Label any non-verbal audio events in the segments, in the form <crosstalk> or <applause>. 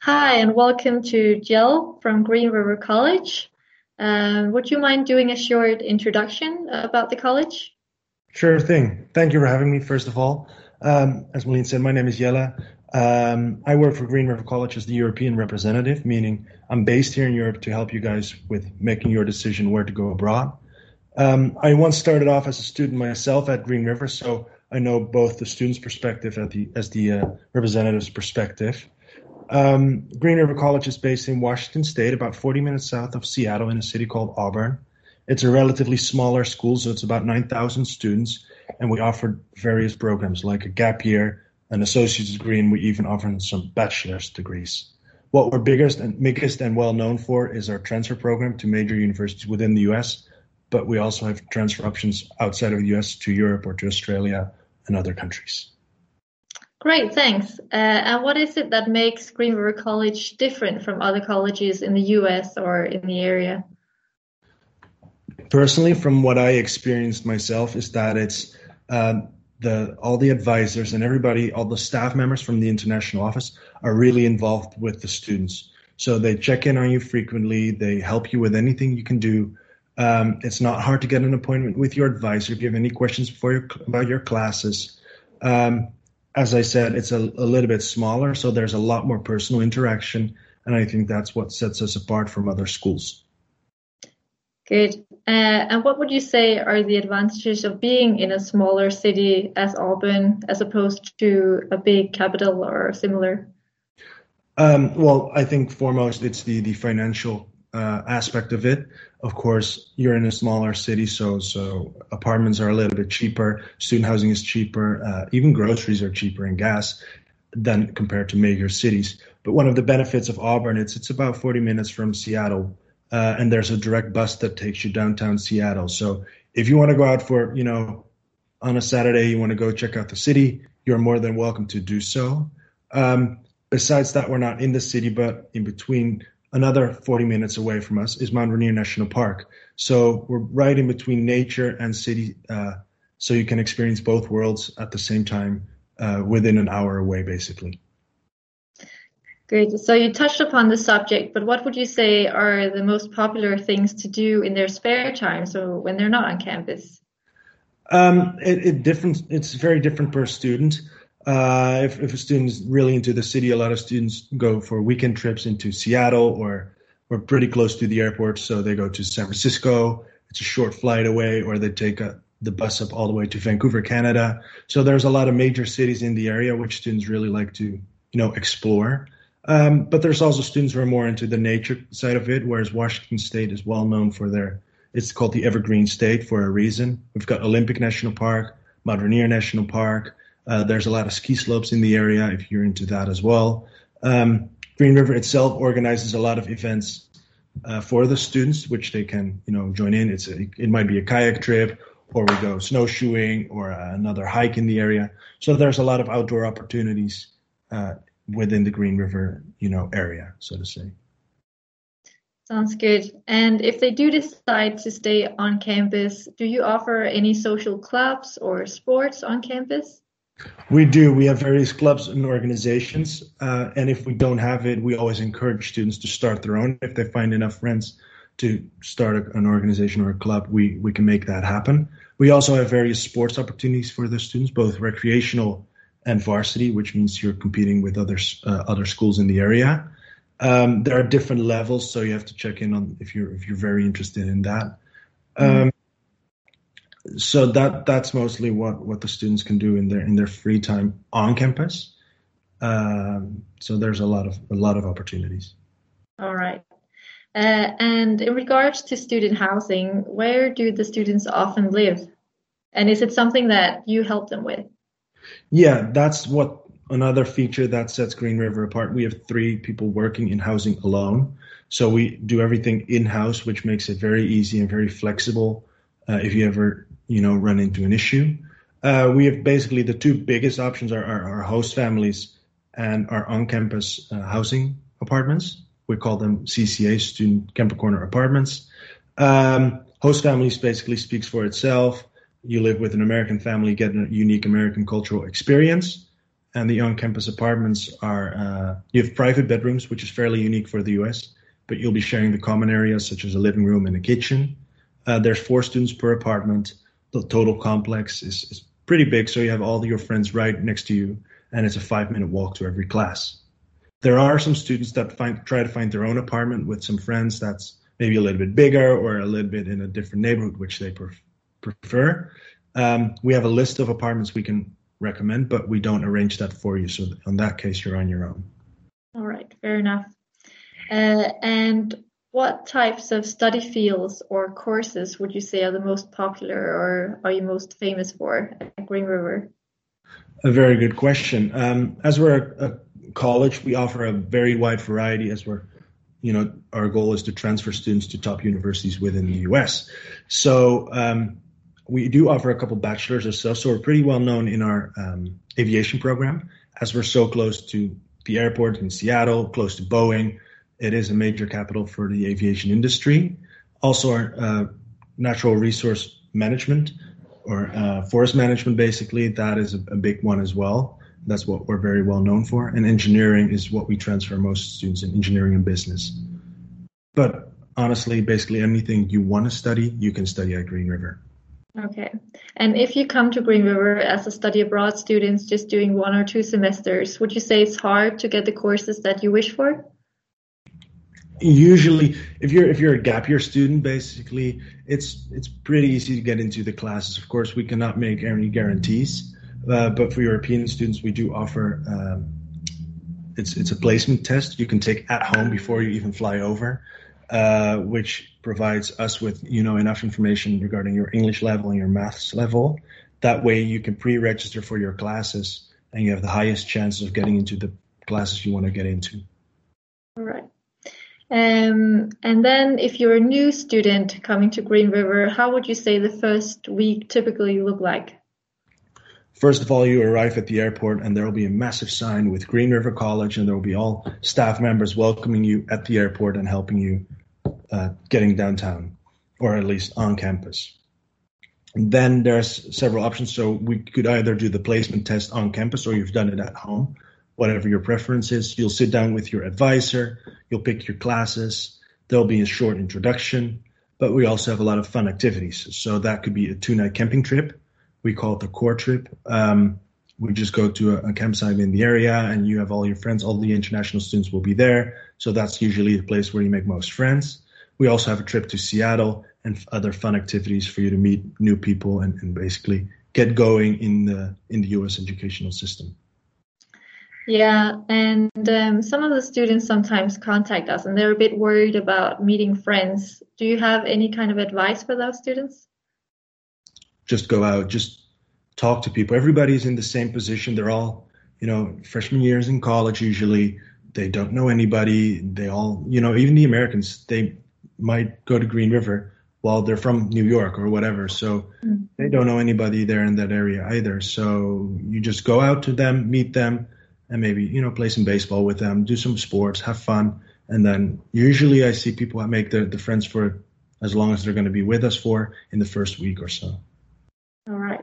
Hi, and welcome to Jill from Green River College. Uh, would you mind doing a short introduction about the college? Sure thing. Thank you for having me, first of all. Um, as Malene said, my name is Jelle. Um, I work for Green River College as the European representative, meaning I'm based here in Europe to help you guys with making your decision where to go abroad. Um, I once started off as a student myself at Green River, so I know both the student's perspective the, as the uh, representative's perspective. Um, Green River College is based in Washington State, about 40 minutes south of Seattle, in a city called Auburn. It's a relatively smaller school, so it's about 9,000 students, and we offer various programs like a gap year, an associate's degree, and we even offer some bachelor's degrees. What we're biggest and biggest and well known for is our transfer program to major universities within the U.S., but we also have transfer options outside of the U.S. to Europe or to Australia and other countries. Great, thanks. Uh, and what is it that makes Green River College different from other colleges in the US or in the area? Personally, from what I experienced myself, is that it's uh, the all the advisors and everybody, all the staff members from the international office are really involved with the students. So they check in on you frequently. They help you with anything you can do. Um, it's not hard to get an appointment with your advisor. If you have any questions your, about your classes, um, as I said, it's a, a little bit smaller, so there's a lot more personal interaction, and I think that's what sets us apart from other schools. Good. Uh, and what would you say are the advantages of being in a smaller city as Auburn as opposed to a big capital or similar? Um, well, I think foremost it's the the financial uh, aspect of it. Of course, you're in a smaller city, so so apartments are a little bit cheaper. Student housing is cheaper. Uh, even groceries are cheaper and gas than compared to major cities. But one of the benefits of Auburn, it's it's about 40 minutes from Seattle, uh, and there's a direct bus that takes you downtown Seattle. So if you want to go out for you know on a Saturday, you want to go check out the city, you're more than welcome to do so. Um, besides that, we're not in the city, but in between another 40 minutes away from us is Mount Rainier National Park. So we're right in between nature and city, uh, so you can experience both worlds at the same time uh, within an hour away, basically. Great. So you touched upon the subject, but what would you say are the most popular things to do in their spare time? So when they're not on campus. Um, it, it different. It's very different per student. Uh, if, if a student's really into the city, a lot of students go for weekend trips into Seattle or we're pretty close to the airport, so they go to San Francisco. It's a short flight away, or they take a, the bus up all the way to Vancouver, Canada. So there's a lot of major cities in the area which students really like to, you know, explore. Um, but there's also students who are more into the nature side of it, whereas Washington State is well known for their. It's called the Evergreen State for a reason. We've got Olympic National Park, Mount Rainier National Park. Uh, there's a lot of ski slopes in the area if you're into that as well. Um, Green River itself organizes a lot of events uh, for the students, which they can, you know, join in. It's a, it might be a kayak trip, or we go snowshoeing, or uh, another hike in the area. So there's a lot of outdoor opportunities uh, within the Green River, you know, area, so to say. Sounds good. And if they do decide to stay on campus, do you offer any social clubs or sports on campus? We do. We have various clubs and organizations, uh, and if we don't have it, we always encourage students to start their own. If they find enough friends to start an organization or a club, we we can make that happen. We also have various sports opportunities for the students, both recreational and varsity, which means you're competing with other uh, other schools in the area. Um, there are different levels, so you have to check in on if you're if you're very interested in that. Um, so that that's mostly what what the students can do in their in their free time on campus. Um, so there's a lot of a lot of opportunities. All right. Uh, and in regards to student housing, where do the students often live? And is it something that you help them with? Yeah, that's what another feature that sets Green River apart. We have three people working in housing alone. So we do everything in house, which makes it very easy and very flexible. Uh, if you ever you know run into an issue. Uh, we have basically the two biggest options are our, host families and our on-campus uh, housing apartments. We call them CCA, Student Campus Corner Apartments. Um, host families basically speaks for itself. You live with an American family, get a unique American cultural experience. And the on-campus apartments are uh, you have private bedrooms, which is fairly unique for the U.S. But you'll be sharing the common areas such as a living room and a kitchen. Uh, there's four students per apartment. The total complex is, is pretty big, so you have all your friends right next to you, and it's a five-minute walk to every class. There are some students that find try to find their own apartment with some friends that's maybe a little bit bigger or a little bit in a different neighborhood, which they pref- prefer. Um, we have a list of apartments we can recommend, but we don't arrange that for you. So in that case, you're on your own. All right, fair enough. Uh, and what types of study fields or courses would you say are the most popular or are you most famous for at Green River? A very good question. Um, as we're a, college, we offer a very wide variety as we're, you know, our goal is to transfer students to top universities within the US. So um, we do offer a couple bachelors or so. So we're pretty well known in our um, aviation program as we're so close to the airport in Seattle, close to Boeing. It is a major capital for the aviation industry. Also, our uh, natural resource management or uh, forest management, basically, that is a, a, big one as well. That's what we're very well known for. And engineering is what we transfer most students in engineering and business. But honestly, basically anything you want to study, you can study at Green River. Okay. And if you come to Green River as a study abroad student just doing one or two semesters, would you say it's hard to get the courses that you wish for? Usually, if you're if you're a gap year student, basically, it's it's pretty easy to get into the classes. Of course, we cannot make any guarantees, uh, but for European students, we do offer. Um, it's it's a placement test you can take at home before you even fly over. Uh, which provides us with you know enough information regarding your English level and your maths level. That way, you can pre-register for your classes, and you have the highest chances of getting into the classes you want to get into. All right. Um, and then, if you're a new student coming to Green River, how would you say the first week typically look like? First of all, you arrive at the airport, and there will be a massive sign with Green River College, and there will be all staff members welcoming you at the airport and helping you uh, getting downtown, or at least on campus. And then there's several options. So we could either do the placement test on campus, or you've done it at home, whatever your preference is. You'll sit down with your advisor. You'll pick your classes. There'll be a short introduction, but we also have a lot of fun activities. So that could be a two-night camping trip. We call it the core trip. Um, we just go to a, a, campsite in the area and you have all your friends all the international students will be there so that's usually the place where you make most friends we also have a trip to Seattle and other fun activities for you to meet new people and, and basically get going in the in the U.S. educational system. Yeah, and um, some of the students sometimes contact us, and they're a bit worried about meeting friends. Do you have any kind of advice for those students? Just go out, just talk to people. Everybody's in the same position. They're all, you know, freshman years in college usually. They don't know anybody. They all, you know, even the Americans, they might go to Green River while they're from New York or whatever. So mm-hmm. they don't know anybody there in that area either. So you just go out to them, meet them, and maybe, you know, play some baseball with them, do some sports, have fun. And then usually I see people that make the, the friends for as long as they're going to be with us for in the first week or so. All right.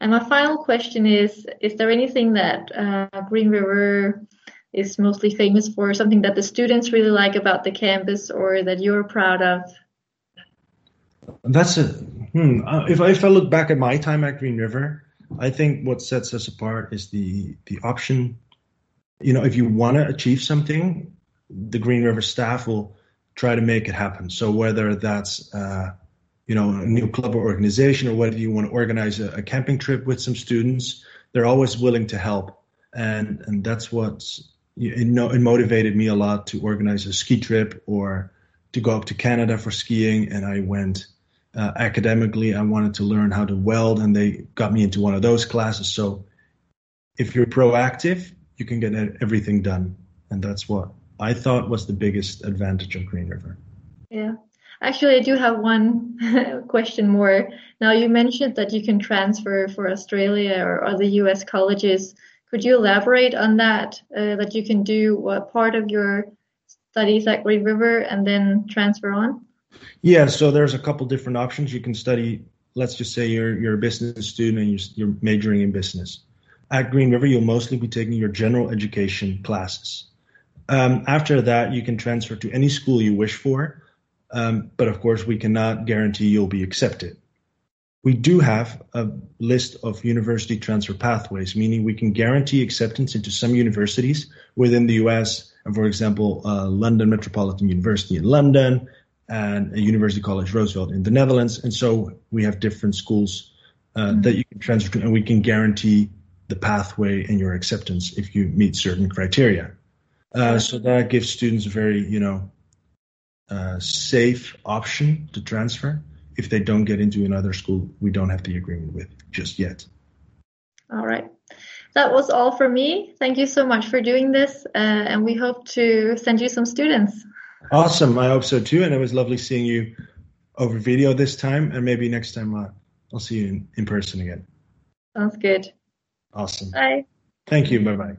And my final question is Is there anything that uh, Green River is mostly famous for, something that the students really like about the campus or that you're proud of? That's a hmm. Uh, if I, if I look back at my time at Green River, I think what sets us apart is the the option. You know, if you want to achieve something, the Green River staff will try to make it happen. So whether that's uh, you know a new club or organization, or whether you want to organize a, a camping trip with some students, they're always willing to help, and and that's what you know it motivated me a lot to organize a ski trip or to go up to Canada for skiing. And I went uh, academically. I wanted to learn how to weld, and they got me into one of those classes. So if you're proactive, you can get everything done. And that's what I thought was the biggest advantage of Green River. Yeah. Actually, I do have one <laughs> question more. Now, you mentioned that you can transfer for Australia or other US colleges. Could you elaborate on that? Uh, that you can do what part of your studies at Green River and then transfer on? Yeah, so there's a couple different options. You can study. Let's just say you're you're a business student and you're, you're majoring in business. At Green River, you'll mostly be taking your general education classes. Um, after that, you can transfer to any school you wish for, um, but of course, we cannot guarantee you'll be accepted. We do have a list of university transfer pathways, meaning we can guarantee acceptance into some universities within the US, and for example, uh, London Metropolitan University in London and a University College Roosevelt in the Netherlands. And so we have different schools uh, mm-hmm. that you can transfer to, and we can guarantee the pathway and your acceptance if you meet certain criteria. Uh, so that gives students a very, you know, uh, safe option to transfer if they don't get into another school we don't have the agreement with just yet. All right. That was all for me. Thank you so much for doing this, uh, and we hope to send you some students. Awesome. I hope so too. And it was lovely seeing you over video this time, and maybe next time uh, I'll see you in, in person again. Sounds good. Awesome. Bye. Thank you. Bye bye.